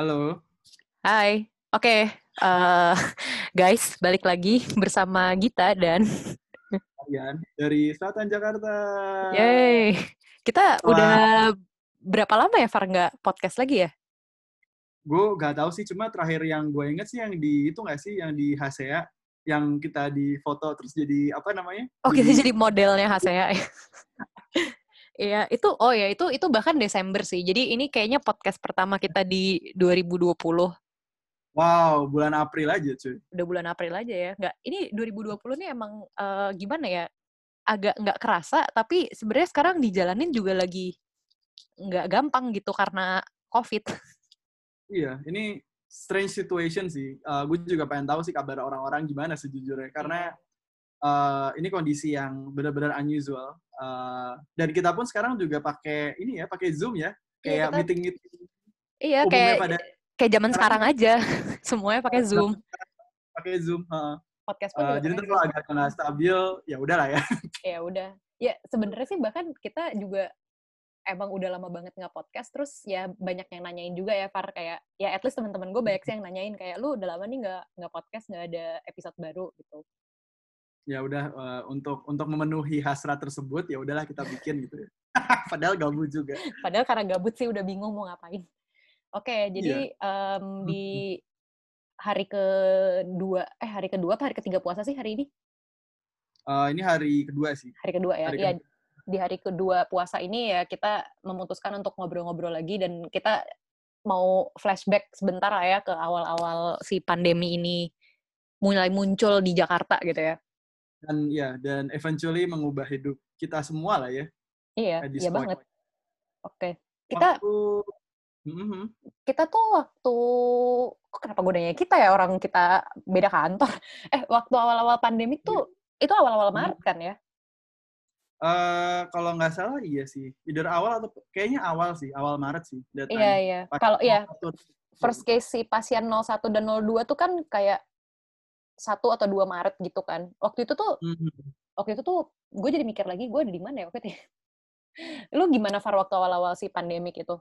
Halo. Hai. Oke, eh, guys, balik lagi bersama Gita dan Kalian dari Selatan Jakarta. Yeay. Kita Wah. udah berapa lama ya Far nggak podcast lagi ya? Gue gak tahu sih, cuma terakhir yang gue inget sih yang di itu gak sih, yang di HSEA, yang kita di foto terus jadi apa namanya? Oh, kita jadi modelnya Hasea. Iya, itu oh ya, itu itu bahkan Desember sih. Jadi ini kayaknya podcast pertama kita di 2020. Wow, bulan April aja cuy. Udah bulan April aja ya. Nggak, ini 2020 nih emang eh, gimana ya? Agak nggak kerasa, tapi sebenarnya sekarang dijalanin juga lagi nggak gampang gitu karena COVID. Iya, ini strange situation sih. gue juga pengen tahu sih kabar orang-orang gimana sejujurnya. Karena uh, ini kondisi yang benar-benar unusual. Uh, dan kita pun sekarang juga pakai ini ya, pakai Zoom ya. Iya, Kayak meeting-meeting Iya, kayak pada kayak zaman sekarang aja. Semuanya pakai Zoom. pakai Zoom. heeh. Podcast pun Uh, jadi Zoom. kalau agak nggak stabil, ya udahlah ya. ya udah ya sebenarnya sih bahkan kita juga emang udah lama banget nggak podcast terus ya banyak yang nanyain juga ya Far kayak ya at least teman-teman gue banyak sih yang nanyain kayak lu udah lama nih nggak nggak podcast nggak ada episode baru gitu ya udah uh, untuk untuk memenuhi hasrat tersebut ya udahlah kita bikin gitu ya. Padahal gabut juga. padahal karena gabut sih udah bingung mau ngapain oke jadi em, di hari kedua eh hari kedua apa hari ketiga puasa sih hari ini Uh, ini hari kedua sih. hari kedua ya Hari Iya, di hari kedua puasa ini ya kita memutuskan untuk ngobrol-ngobrol lagi dan kita mau flashback sebentar lah ya ke awal-awal si pandemi ini mulai muncul di Jakarta gitu ya. Dan ya dan eventually mengubah hidup kita semua lah ya. Iya, iya point. banget. Oke. Kita Waktu, Mhm. kita tuh waktu kok kenapa gue nanya kita ya orang kita beda kantor. Eh, waktu awal-awal pandemi tuh itu awal-awal Hmm. Maret kan ya? Eh, kalau nggak salah iya sih. Either awal atau kayaknya awal sih, awal Maret sih. Iya, iya. Kalau iya, first case si pasien 01 dan 02 tuh kan kayak 1 atau 2 Maret gitu kan. Waktu itu tuh Mhm. waktu itu tuh gue jadi mikir lagi gue ada di mana ya waktu itu. ya? Lu gimana Far waktu awal-awal si pandemik itu?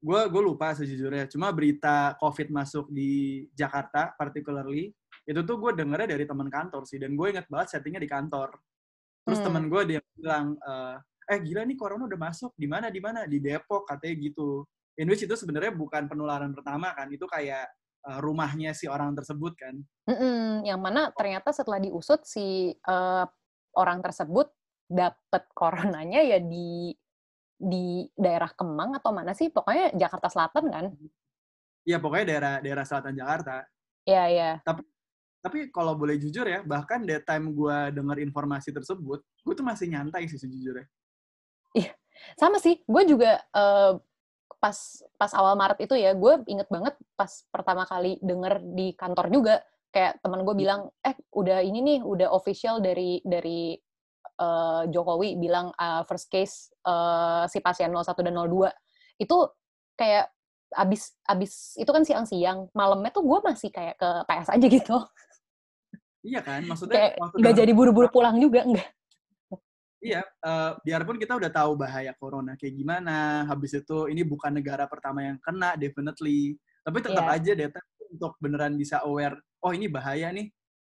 gue gue lupa sejujurnya cuma berita covid masuk di Jakarta particularly itu tuh gue dengernya dari teman kantor sih dan gue inget banget settingnya di kantor terus Hmm. temen gue dia bilang eh, eh gila nih corona udah masuk di mana di mana di Depok katanya gitu in which itu sebenarnya bukan penularan pertama kan itu kayak rumahnya si orang tersebut kan Mm-mm, yang mana ternyata setelah diusut si eh, orang tersebut dapet coronanya ya di di daerah Kemang atau mana sih? Pokoknya Jakarta Selatan kan? Iya pokoknya daerah daerah selatan Jakarta Iya, iya. tapi kalau boleh jujur ya bahkan that time gue denger informasi tersebut gue tuh masih nyantai sih sejujurnya Sama sih, gue juga eh, pas pas awal Maret itu ya, gue inget banget pas pertama kali denger di kantor juga, kayak teman gue bilang, eh udah ini nih, udah official dari dari eh, Jokowi bilang ah, first case eh, si pasien 01 dan 02 itu kayak abis abis itu kan siang-siang, malamnya tuh gue masih kayak ke PS aja gitu, iya kan? Maksudnya kayak nggak jadi buru-buru pulang juga, enggak. Iya, eh, biarpun kita udah tahu bahaya corona kayak gimana, habis itu ini bukan negara pertama yang kena, definitely. Tapi tetap Iya. aja data untuk beneran bisa aware, oh ini bahaya nih,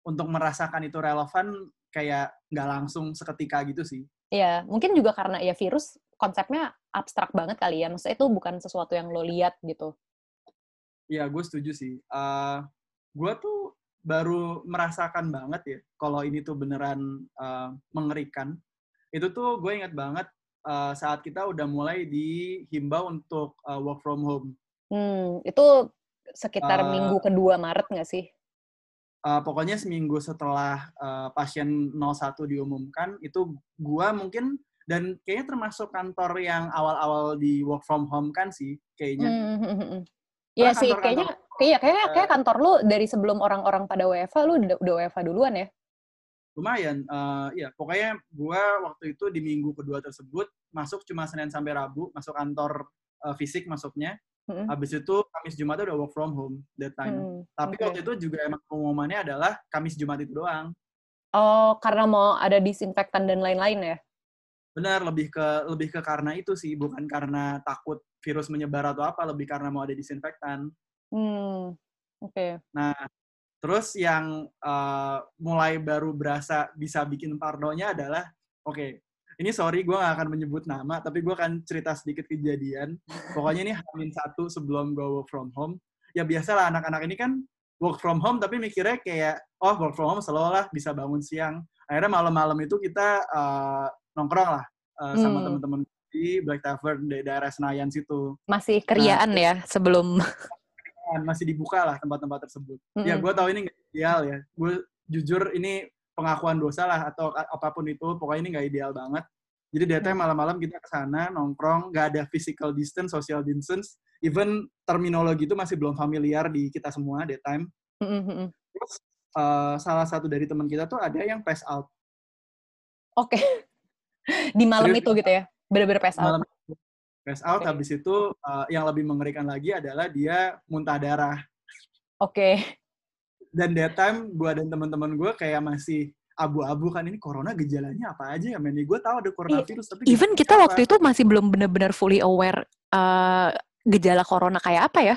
untuk merasakan itu relevan kayak nggak langsung seketika gitu sih. Iya, mungkin juga karena ya virus konsepnya abstrak banget kali ya. Maksudnya itu bukan sesuatu yang lo lihat gitu. Iya, gue setuju sih. Eh, gue tuh baru merasakan banget ya, kalau ini tuh beneran eh, mengerikan. Itu tuh gue ingat banget eh, saat kita udah mulai dihimbau untuk eh, work from home. Hmm, itu sekitar Eh, minggu kedua Maret nggak sih? Uh, pokoknya seminggu setelah uh, pasien 01 diumumkan itu gua mungkin dan kayaknya termasuk kantor yang awal-awal di work from home kan sih kayaknya. Hmm, hmm, hmm, hmm. Iya sih, kayaknya kayak kayak Eh, kayak kantor lu dari sebelum orang-orang pada WFA lu udah, udah WFA duluan ya. Lumayan, uh, ya pokoknya gua waktu itu di minggu kedua tersebut masuk cuma Senin sampai Rabu masuk kantor uh, fisik masuknya. Mm-mm. Habis itu Kamis Jumat udah work from home that time. Hmm, Tapi oke. waktu itu juga emang pengumumannya adalah Kamis Jumat itu doang. Oh, karena mau ada disinfektan dan lain-lain ya? Benar, lebih ke lebih ke karena itu sih, bukan karena takut virus menyebar atau apa, lebih karena mau ada disinfektan. Hmm, oke. Nah, terus yang uh, mulai baru berasa bisa bikin parnonya adalah, oke, ini sorry gue gak akan menyebut nama, tapi gue akan cerita sedikit kejadian. Pokoknya ini hamin satu sebelum gue work from home. Ya biasalah anak-anak ini kan work from home, tapi mikirnya kayak, oh work from home selalu lah bisa bangun siang. Akhirnya malam-malam itu kita uh, nongkrong lah uh, hmm. sama teman-teman di Black Tavern di daerah Senayan situ. Masih keriaan nah, ya sebelum masih dibuka lah tempat-tempat tersebut. Mm -hmm. Ya gue tahu ini nggak ideal ya. Gue jujur ini pengakuan dosa lah atau apa pun itu pokoknya ini nggak ideal banget. Jadi datang malam-malam kita ke sana nongkrong, nggak ada physical distance, social distance, even terminologi itu masih belum familiar di kita semua daytime. Mm-hmm. Terus uh, salah satu dari teman kita tuh ada yang pass out. Oke. Okay. di malam Jadi, itu gitu ya, bener-bener pass out. Malam pass out. Okay. Habis itu uh, yang lebih mengerikan lagi adalah dia muntah darah. Oke. Okay. Dan daytime gue dan teman-teman gue kayak masih abu-abu kan ini corona gejalanya apa aja ya men gue tahu ada coronavirus tapi even kita apa? waktu itu masih belum benar-benar fully aware uh, gejala corona kayak apa ya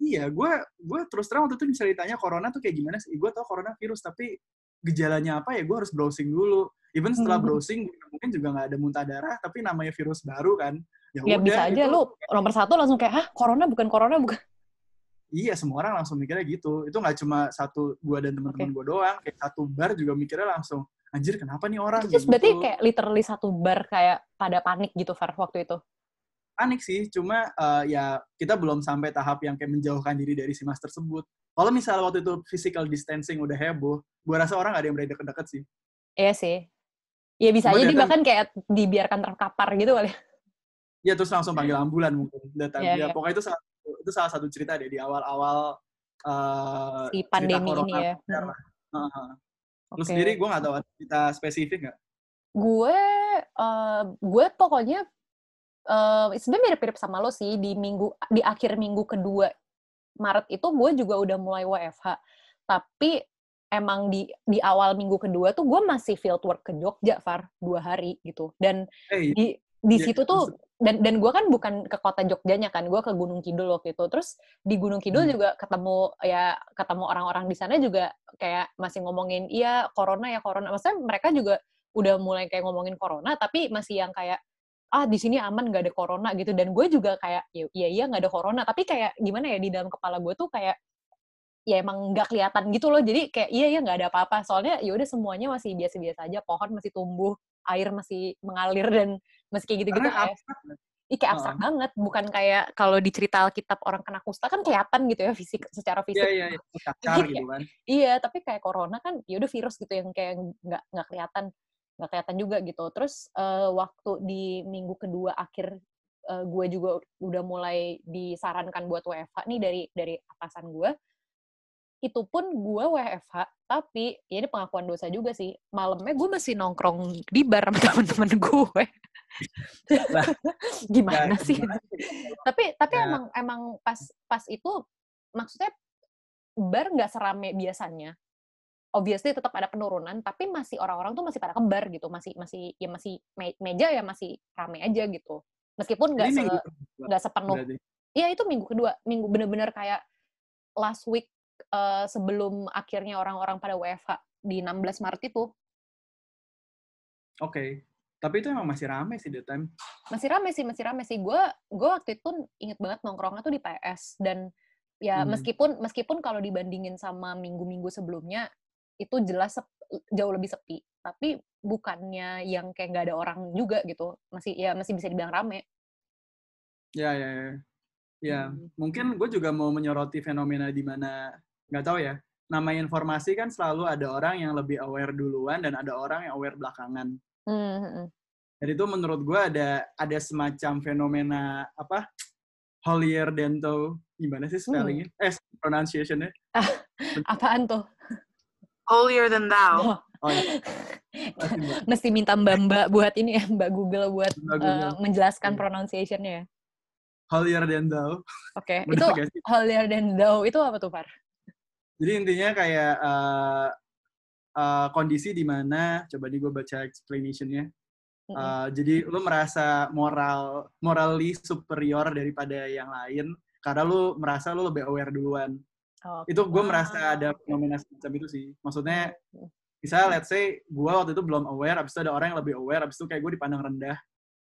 iya gue gue terus terang waktu itu bisa ditanya corona tuh kayak gimana sih gue tahu coronavirus tapi gejalanya apa ya gue harus browsing dulu even setelah hmm. browsing mungkin juga nggak ada muntah darah tapi namanya virus baru kan ya, ya udah, bisa aja itu, lu nomor satu langsung kayak hah corona bukan corona bukan Iya, semua orang langsung mikirnya gitu. Itu nggak cuma satu gua dan teman-teman okay. gua doang, kayak satu bar juga mikirnya langsung, anjir kenapa nih orang? Itu gitu. berarti kayak literally satu bar kayak pada panik gitu, Far, waktu itu? Panik sih, cuma uh, ya kita belum sampai tahap yang kayak menjauhkan diri dari si mas tersebut. Kalau misalnya waktu itu physical distancing udah heboh, gua rasa orang gak ada yang berani deket-deket sih. Iya sih. Iya bisa aja, bahkan kayak dibiarkan terkapar gitu kali. Iya, terus langsung panggil ambulan mungkin. Data, yeah, ya, yeah. Pokoknya itu itu salah satu cerita deh di awal-awal uh, si pandemi ini ya. Hmm. Uh -huh. Lu okay. sendiri gue nggak tahu cerita spesifik nggak? Gue uh, gue pokoknya uh, sebenarnya mirip-mirip sama lo sih di minggu di akhir minggu kedua Maret itu gue juga udah mulai WFH. Tapi emang di di awal minggu kedua tuh gue masih field work ke Jogja, Far, dua hari gitu. Dan hey, di di yeah. situ tuh dan dan gue kan bukan ke kota Jogjanya kan gue ke Gunung Kidul waktu itu. Terus di Gunung Kidul hmm. juga ketemu ya ketemu orang-orang di sana juga kayak masih ngomongin iya corona ya corona. Maksudnya mereka juga udah mulai kayak ngomongin corona tapi masih yang kayak ah di sini aman gak ada corona gitu. Dan gue juga kayak ya iya iya nggak ada corona. Tapi kayak gimana ya di dalam kepala gue tuh kayak ya emang nggak kelihatan gitu loh. Jadi kayak iya iya nggak ada apa-apa. Soalnya ya udah semuanya masih biasa-biasa aja pohon masih tumbuh air masih mengalir dan kayak gitu-gitu kayak Ih, kayak abstrak oh. banget, bukan kayak kalau di cerita Alkitab orang kena kusta kan kelihatan gitu ya fisik secara iya, fisik. Iya, iya, iya. gitu kan. Iya, tapi kayak corona kan ya udah virus gitu yang kayak nggak nggak kelihatan nggak kelihatan juga gitu. Terus uh, waktu di minggu kedua akhir uh, gue juga udah mulai disarankan buat WFH nih dari dari atasan gue itu pun gue WFH tapi ya ini pengakuan dosa juga sih malamnya gue masih nongkrong di bar sama teman-teman gue gimana ya, sih gimana? tapi tapi ya. emang emang pas pas itu maksudnya bar nggak serame biasanya obviously tetap ada penurunan tapi masih orang-orang tuh masih pada kebar gitu masih masih ya masih me meja ya masih rame aja gitu meskipun nggak se nggak sepenuh Iya itu minggu kedua minggu bener-bener kayak last week uh, sebelum akhirnya orang-orang pada WFH di 16 Maret itu. Oke. Okay. Tapi itu emang masih rame sih the time. Masih rame sih, masih rame sih. Gue gue waktu itu inget banget nongkrongnya tuh di PS dan ya hmm. meskipun meskipun kalau dibandingin sama minggu-minggu sebelumnya itu jelas jauh lebih sepi, tapi bukannya yang kayak nggak ada orang juga gitu. Masih ya masih bisa dibilang rame. Ya ya ya. Ya, hmm. mungkin gue juga mau menyoroti fenomena di mana nggak tahu ya namanya informasi kan selalu ada orang yang lebih aware duluan dan ada orang yang aware belakangan. Mm-hmm. Jadi itu menurut gue ada ada semacam fenomena apa holier than thou gimana sih spellingnya? Mm. Eh pronunciationnya? Ah, apaan tuh? Holier than thou. Oh, oh ya. Mesti minta Mbak Mbak buat ini ya, Mbak Google buat Mbak Google. Uh, menjelaskan yeah. pronunciationnya ya. Holier than thou. Oke, okay. itu holier than thou itu apa tuh, Far? Jadi intinya kayak uh, uh, kondisi di mana, coba nih gue baca explanation-nya. Uh, jadi lu merasa moral morally superior daripada yang lain karena lu merasa lu lebih aware duluan. Oh, Itu gue wow. merasa ada fenomena semacam itu sih. Maksudnya misalnya let's say gue waktu itu belum aware, abis itu ada orang yang lebih aware, abis itu kayak gue dipandang rendah.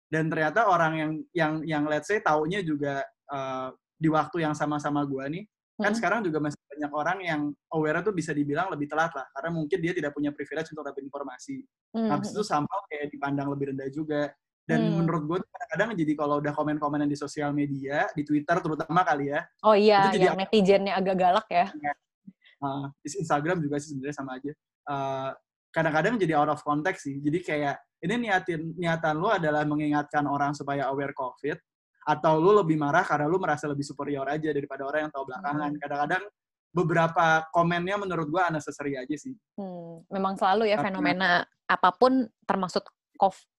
Dan ternyata orang yang yang yang let's say taunya juga uh, di waktu yang sama-sama gue nih, kan Mm-mm. sekarang juga masih banyak orang yang aware tuh bisa dibilang lebih telat lah, karena mungkin dia tidak punya privilege untuk dapat informasi. Mm, Habis itu somehow kayak dipandang lebih rendah juga. Dan Hmm. menurut gue kadang-kadang jadi kalau udah komen-komenan di sosial media, di Twitter terutama kali ya, Oh iya, itu jadi yang netizennya agak galak ya. uh, di Instagram juga sih sebenarnya sama aja. Uh, kadang-kadang jadi out of context sih. Jadi kayak ini niatin niatan lu adalah mengingatkan orang supaya aware COVID atau lu lebih marah karena lu merasa lebih superior aja daripada orang yang tahu belakangan. Hmm. Kadang-kadang beberapa komennya menurut gua unnecessary aja sih. Hmm, memang selalu ya Tapi- fenomena apa pun termasuk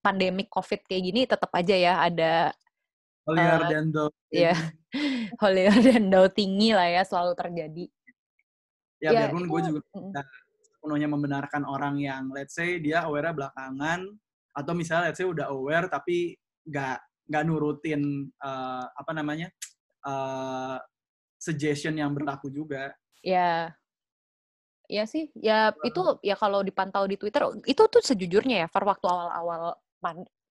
pandemik COVID kayak gini tetap aja ya ada Earlier Uh, than the ya holier dan down tinggi lah ya selalu terjadi. ya, ya, biarpun gue juga sepenuhnya membenarkan orang yang let's say dia aware belakangan atau misalnya let's say udah aware tapi nggak nggak nurutin uh, apa namanya uh, suggestion yang berlaku juga. Ya, ya sih. Ya itu ya kalau dipantau di Twitter itu tuh sejujurnya ya, Far waktu awal-awal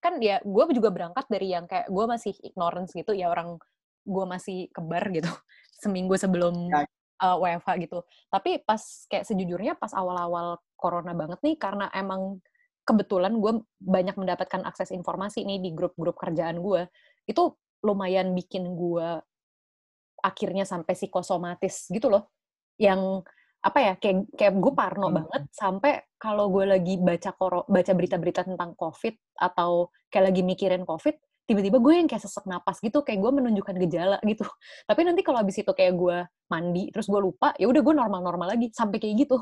kan ya gue juga berangkat dari yang kayak gue masih ignorance gitu ya orang gue masih kebar gitu seminggu sebelum Ya. uh, WFH gitu. Tapi pas kayak sejujurnya pas awal-awal corona banget nih karena emang kebetulan gue banyak mendapatkan akses informasi nih di grup-grup kerjaan gue itu lumayan bikin gue akhirnya sampai psikosomatis gitu loh. Yang apa ya kayak kayak gue parno Hmm. banget sampai kalau gue lagi baca koro, baca berita-berita tentang covid atau kayak lagi mikirin covid tiba-tiba gue yang kayak sesek napas gitu kayak gue menunjukkan gejala gitu. Tapi nanti kalau habis itu kayak gue mandi terus gue lupa ya udah gue normal-normal lagi sampai kayak gitu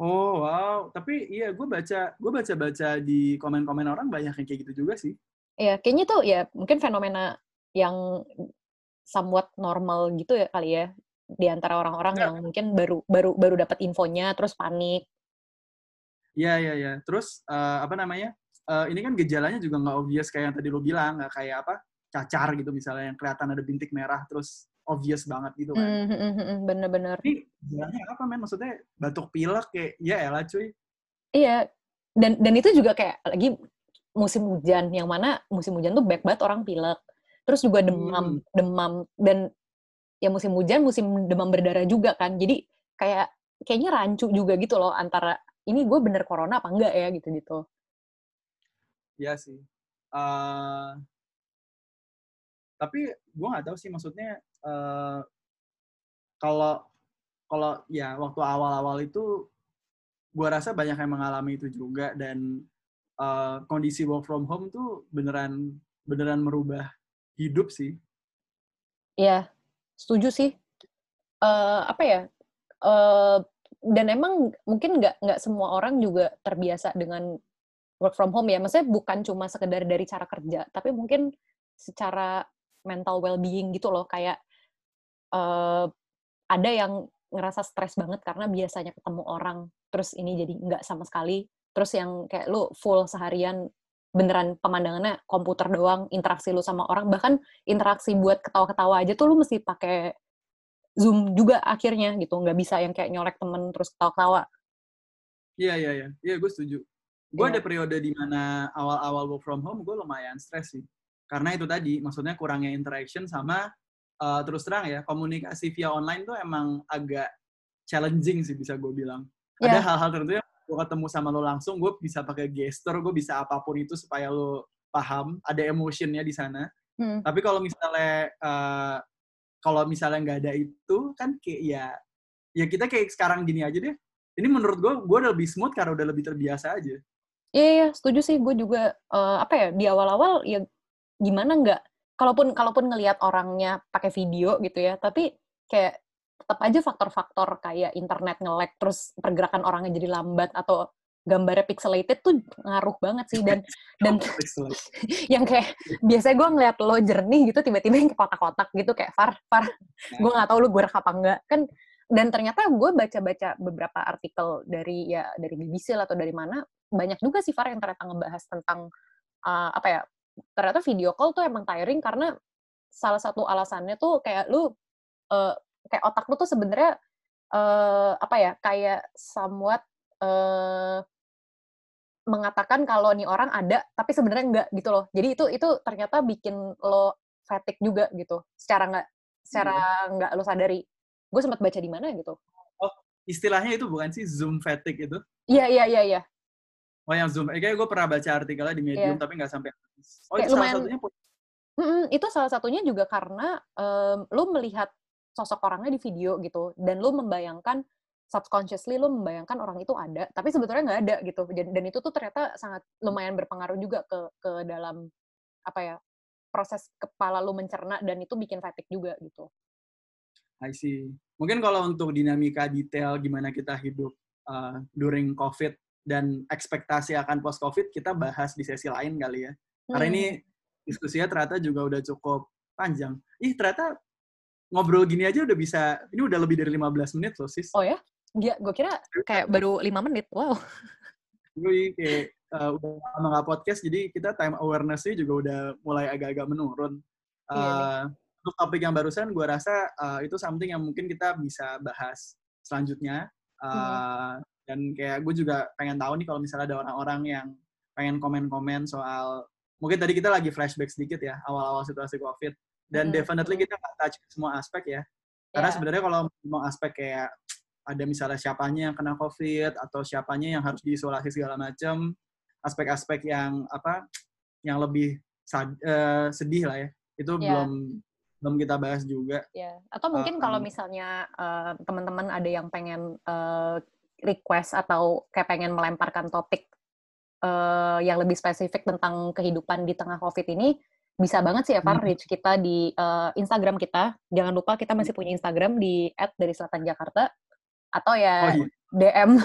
Oh wow, tapi iya gue baca gue baca baca di komen-komen orang banyak yang kayak gitu juga sih. ya kayaknya tuh ya mungkin fenomena yang somewhat normal gitu ya kali ya di antara orang-orang Ya. yang mungkin baru baru baru dapat infonya terus panik Iya iya iya. Terus eh, apa namanya? Eh, ini kan gejalanya juga nggak obvious kayak yang tadi lo bilang, nggak kayak apa cacar gitu misalnya yang kelihatan ada bintik merah terus obvious banget gitu kan. Hmm, hmm, hmm, bener-bener Ini gejalanya apa men? Maksudnya batuk pilek kayak ya elah cuy. Iya, dan dan itu juga kayak lagi musim hujan, yang mana musim hujan tuh baik banget orang pilek. Terus juga demam, Hmm. demam dan ya musim hujan, musim demam berdarah juga kan. Jadi kayak kayaknya rancu juga gitu loh antara ini gue bener corona apa enggak ya gitu-gitu. Iya sih. Eh, tapi gue nggak tahu sih maksudnya eh, kalau kalau ya waktu awal-awal itu gue rasa banyak yang mengalami itu juga dan eh, kondisi work from home tuh beneran beneran merubah hidup sih. Iya, setuju sih. Eh apa ya? eh dan emang mungkin nggak nggak semua orang juga terbiasa dengan work from home ya. Maksudnya bukan cuma sekedar dari cara kerja, tapi mungkin secara mental well-being gitu loh. Kayak eh ada yang ngerasa stres banget karena biasanya ketemu orang, terus ini jadi nggak sama sekali. Terus yang kayak lu full seharian beneran pemandangannya komputer doang, interaksi lu sama orang, bahkan interaksi buat ketawa-ketawa aja tuh lu mesti pakai Zoom juga akhirnya gitu, nggak bisa yang kayak nyolek temen terus ketawa-ketawa. Iya iya iya, iya gue setuju. Gue Iya. ada periode di mana awal-awal work from home gue lumayan stres sih. Karena itu tadi, maksudnya kurangnya interaction sama eh, terus terang ya komunikasi via online tuh emang agak challenging sih bisa gue bilang. Ada Iya. hal-hal tertentu yang gue ketemu sama lo langsung, gue bisa pakai gesture, gue bisa apa pun itu supaya lo paham, ada emotionnya di sana. Hmm. Tapi kalau misalnya eh, kalau misalnya nggak ada itu kan kayak ya ya kita kayak sekarang gini aja deh. Ini menurut gue gue udah lebih smooth karena udah lebih terbiasa aja. Iya, iya, setuju sih. Gue juga eh, apa ya di awal-awal ya gimana nggak? Kalaupun kalaupun ngelihat orangnya pakai video gitu ya, tapi kayak tetap aja faktor-faktor kayak internet nge-lag terus pergerakan orangnya jadi lambat atau gambarnya pixelated tuh ngaruh banget sih. Dan dan yang kayak biasanya gue ngeliat lo jernih gitu tiba-tiba yang kotak-kotak gitu kayak far far gue nggak tahu lu gue apa enggak kan dan ternyata gue baca-baca beberapa artikel dari ya dari BBC lah atau dari mana banyak juga sih Far yang ternyata ngebahas tentang uh, apa ya ternyata video call tuh emang tiring karena salah satu alasannya tuh kayak lu uh, kayak otak lu tuh sebenarnya uh, apa ya kayak somewhat uh, mengatakan kalau nih orang ada tapi sebenarnya enggak gitu loh. Jadi itu itu ternyata bikin lo fatigue juga gitu secara nggak secara hmm. lo sadari. Gue sempat baca di mana gitu. Oh istilahnya itu bukan sih zoom fatigue itu? Iya iya iya iya oh yang zoom eh, kayak gue pernah baca artikelnya di medium yeah. tapi nggak sampai oh kayak itu lumayan, salah satunya mm -mm, itu salah satunya juga karena um, lo melihat sosok orangnya di video gitu dan lo membayangkan subconsciously lo membayangkan orang itu ada, tapi sebetulnya nggak ada gitu. Dan, dan itu tuh ternyata sangat lumayan berpengaruh juga ke ke dalam apa ya proses kepala lo mencerna dan itu bikin fatigue juga gitu. I see. Mungkin kalau untuk dinamika detail gimana kita hidup uh, during COVID dan ekspektasi akan post COVID kita bahas di sesi lain kali ya. Hmm. Karena ini hmm. diskusinya ternyata juga udah cukup panjang. Ih, ternyata ngobrol gini aja udah bisa, ini udah lebih dari 15 menit loh, sis. Oh ya? Iya, gue kira kayak baru lima menit. Wow. Gue kayak uh, udah lama nggak podcast, jadi kita time awareness-nya juga udah mulai agak-agak menurun. Uh, iya, eh, untuk topik yang barusan, gue rasa uh, itu something yang mungkin kita bisa bahas selanjutnya. Uh, hmm. Dan kayak gue juga pengen tahu nih kalau misalnya ada orang-orang yang pengen komen-komen soal mungkin tadi kita lagi flashback sedikit ya awal-awal situasi COVID dan hmm. definitely kita nggak touch semua aspek ya karena yeah. sebenarnya kalau mau aspek kayak ada misalnya siapanya yang kena COVID atau siapanya yang harus diisolasi segala macam, aspek-aspek yang apa yang lebih sad, uh, sedih lah ya. Itu yeah. belum belum kita bahas juga. Ya. Atau mungkin uh, kalau misalnya uh, teman-teman ada yang pengen uh, request atau kayak pengen melemparkan topik uh, yang lebih spesifik tentang kehidupan di tengah COVID ini, bisa banget sih Evan hmm. reach kita di uh, Instagram kita. Jangan lupa kita masih punya Instagram di @dari_selatan Jakarta atau ya oh, iya. DM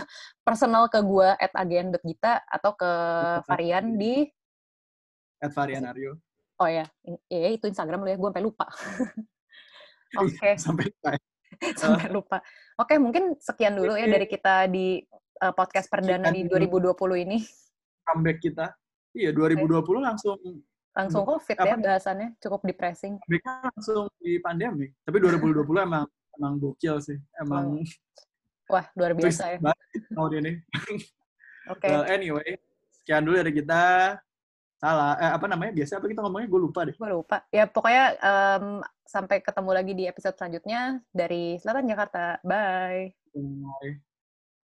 personal ke gue at agen.gita atau ke Varian di at Varian Aryo. Oh ya, ya itu Instagram lo ya, gue sampai lupa. Oke. okay. sampai lupa. Sampai lupa. Oke, okay, mungkin sekian dulu ya dari kita di uh, podcast perdana di 2020 ini. Comeback kita. Iya, 2020 okay. langsung langsung COVID apa, ya bahasannya, cukup depressing. langsung di pandemi. Tapi 2020 emang emang bokil sih. Emang Wah, luar biasa ya. Tahun ini. Oke. Okay. Well, anyway, sekian dulu dari kita. Salah, eh, apa namanya? Biasa apa kita ngomongnya? Gue lupa deh. Gue lupa. Ya, pokoknya um, sampai ketemu lagi di episode selanjutnya dari Selatan Jakarta. Bye. Bye.